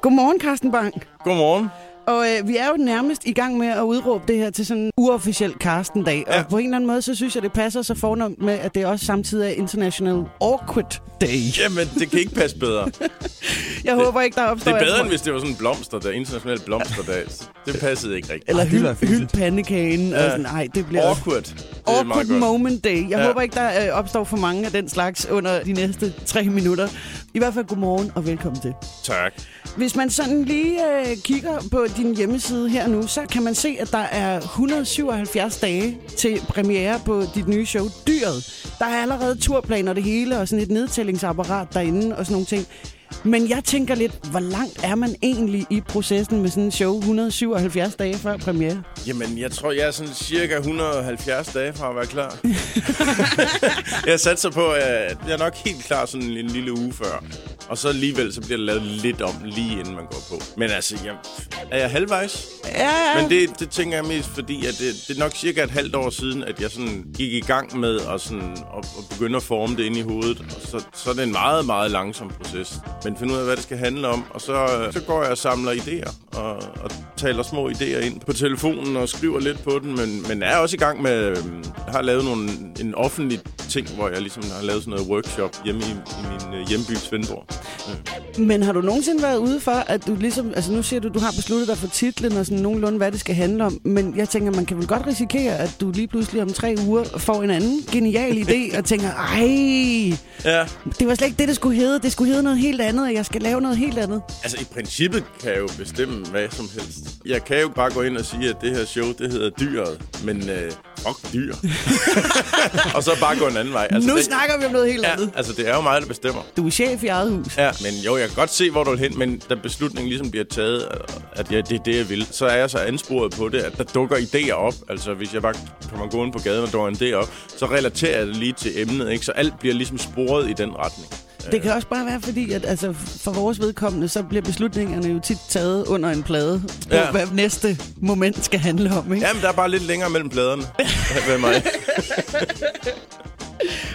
Godmorgen, Carsten Bang. Godmorgen. Og øh, vi er jo nærmest i gang med at udråbe det her til sådan en uofficiel Carsten-dag. Ja. Og på en eller anden måde, så synes jeg, det passer så fornemt med, at det også samtidig er International Awkward Day. Jamen, det kan ikke passe bedre. jeg det, håber ikke, der opstår... Det er bedre, end hvis det var sådan en blomsterdag, international blomsterdag. Det passede ikke rigtigt. Eller hyld, hyld pandekagen. Ja. Og sådan, nej, det bliver... Awkward. Det awkward moment day. Jeg ja. håber ikke, der øh, opstår for mange af den slags under de næste tre minutter. I hvert fald godmorgen og velkommen til. Tak. Hvis man sådan lige øh, kigger på din hjemmeside her nu, så kan man se, at der er 177 dage til premiere på dit nye show, Dyret. Der er allerede turplaner det hele, og sådan et nedtællingsapparat derinde og sådan nogle ting. Men jeg tænker lidt, hvor langt er man egentlig i processen med sådan en show 177 dage før premiere? Jamen, jeg tror, jeg er sådan cirka 170 dage fra at være klar. jeg satser på, at jeg er nok helt klar sådan en lille uge før. Og så alligevel, så bliver det lavet lidt om, lige inden man går på. Men altså, jeg, er jeg halvvejs? Ja. Men det, det tænker jeg mest, fordi at det, det er nok cirka et halvt år siden, at jeg sådan gik i gang med at, sådan, at, at begynde at forme det ind i hovedet. Og så, så er det en meget, meget langsom proces. Men finde ud af, hvad det skal handle om. Og så, øh, så går jeg og samler idéer og, og taler små idéer ind på telefonen og skriver lidt på den. Men, men er også i gang med... Øh, har lavet nogle, en offentlig ting, hvor jeg ligesom har lavet sådan noget workshop hjemme i, i min øh, hjemby Svendborg. Ja. Men har du nogensinde været ude for, at du ligesom... Altså nu siger du, du har besluttet dig for titlen og sådan nogenlunde, hvad det skal handle om. Men jeg tænker, man kan vel godt risikere, at du lige pludselig om tre uger får en anden genial idé og tænker, ej, ja. det var slet ikke det, det skulle hedde. Det skulle hedde noget helt andet, og jeg skal lave noget helt andet. Altså i princippet kan jeg jo bestemme hvad som helst. Jeg kan jo bare gå ind og sige, at det her show, det hedder Dyret. Men øh, fuck dyr. og så bare gå en anden vej. Altså, nu det, snakker vi om noget helt ja, andet. altså det er jo mig, der bestemmer. Du er chef i eget hus. Ja, men jo, jeg kan godt se, hvor du vil hen, men da beslutningen ligesom bliver taget, at ja, det er det, jeg vil, så er jeg så ansporet på det, at der dukker idéer op. Altså hvis jeg bare kommer gående på gaden og dukker en idé op, så relaterer jeg det lige til emnet, ikke? Så alt bliver ligesom sporet i den retning. Det kan også bare være fordi, at altså, for vores vedkommende, så bliver beslutningerne jo tit taget under en plade, på ja. hvad næste moment skal handle om. Ikke? Jamen, der er bare lidt længere mellem pladerne ved mig.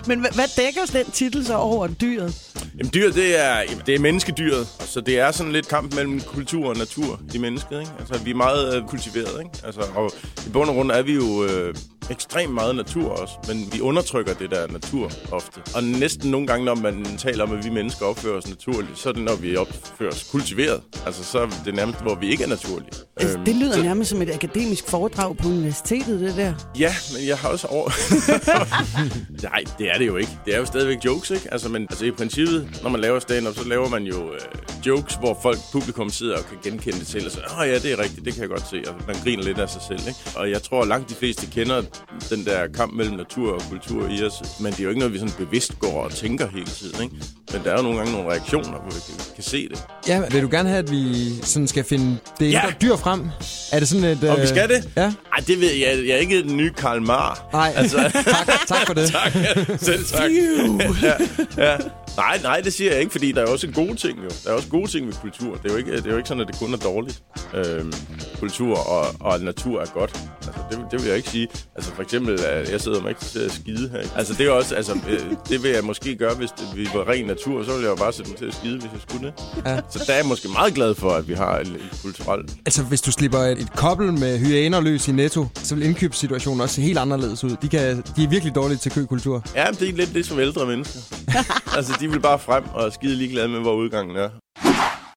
Men hvad dækker den titel så over dyret? Jamen dyret, det er, jamen, det er menneskedyret. Så det er sådan lidt kamp mellem kultur og natur i mennesket. Ikke? Altså, vi er meget øh, kultiveret. Ikke? Altså, og i bund og grund er vi jo øh, ekstremt meget natur også, men vi undertrykker det der natur ofte. Og næsten nogle gange, når man taler om, at vi mennesker opfører os naturligt, så er det, når vi opfører os kultiveret. Altså, så er det nærmest, hvor vi ikke er naturlige. Altså, det lyder så... nærmest som et akademisk foredrag på universitetet, det der. Ja, men jeg har også over... Nej, det er det jo ikke. Det er jo stadigvæk jokes, ikke? Altså, men altså, i princippet, når man laver stand-up, så laver man jo øh, jokes, hvor folk, publikum sidder og kan genkende det selv og så, åh ja, det er rigtigt, det kan jeg godt se, og man griner lidt af sig selv, ikke? Og jeg tror, langt de fleste kender den der kamp mellem natur og kultur i os, men det er jo ikke noget, vi sådan bevidst går og tænker hele tiden, ikke? Men der er jo nogle gange nogle reaktioner, hvor vi kan, kan se det. Ja, vil du gerne have, at vi sådan skal finde det ja. dyr frem? Er det sådan et... Og vi skal det? Ja. Ej, det ved jeg. Jeg er ikke den nye Karl Marr. Nej, altså, tak, tak for det. tak, selv tak. ja, ja. Nej, nej, det siger jeg ikke, fordi der er også gode ting jo. Der er også gode ting ved kultur. Det er jo ikke, det er jo ikke sådan, at det kun er dårligt. Øhm, kultur og, og natur er godt. Altså, det, det vil jeg ikke sige. Altså for eksempel, at jeg sidder mig ikke til at skide her. Altså det er også, altså, øh, det vil jeg måske gøre, hvis det, vi var ren natur. Så ville jeg jo bare sætte mig til at skide, hvis jeg skulle det. Ja. Så der er jeg måske meget glad for, at vi har et, et kulturelt... Altså hvis du slipper et, et kobbel med hyæner løs i netto, så vil indkøbssituationen også se helt anderledes ud. De, kan, de er virkelig dårlige til køkultur. Ja, men det er lidt det som ældre mennesker altså de vil bare frem og skide ligeglade med, hvor udgangen er.